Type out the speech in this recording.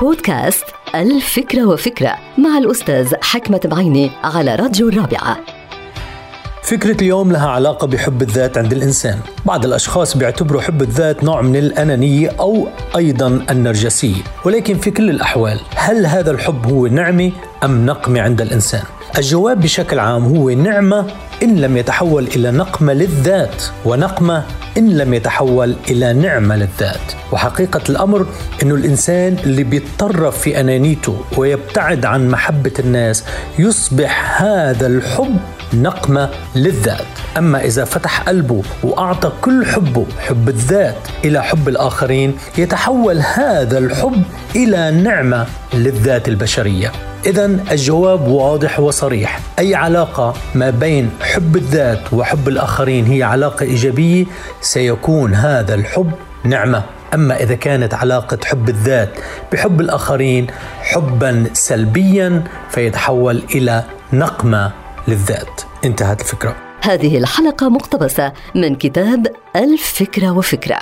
بودكاست الفكرة وفكرة مع الأستاذ حكمة بعيني على راديو الرابعة. فكرة اليوم لها علاقة بحب الذات عند الإنسان. بعض الأشخاص بيعتبروا حب الذات نوع من الأنانية أو أيضا النرجسية. ولكن في كل الأحوال هل هذا الحب هو نعمة أم نقمة عند الإنسان؟ الجواب بشكل عام هو نعمة إن لم يتحول إلى نقمة للذات ونقمة إن لم يتحول إلى نعمة للذات. وحقيقة الأمر أنه الإنسان اللي بيتطرف في أنانيته ويبتعد عن محبة الناس يصبح هذا الحب نقمة للذات. أما إذا فتح قلبه وأعطى كل حبه حب الذات إلى حب الآخرين يتحول هذا الحب إلى نعمة للذات البشرية. إذا الجواب واضح وصريح، أي علاقة ما بين حب الذات وحب الآخرين هي علاقة إيجابية سيكون هذا الحب نعمة، أما إذا كانت علاقة حب الذات بحب الآخرين حبا سلبيا فيتحول إلى نقمة للذات. انتهت الفكرة. هذه الحلقة مقتبسة من كتاب الفكرة وفكرة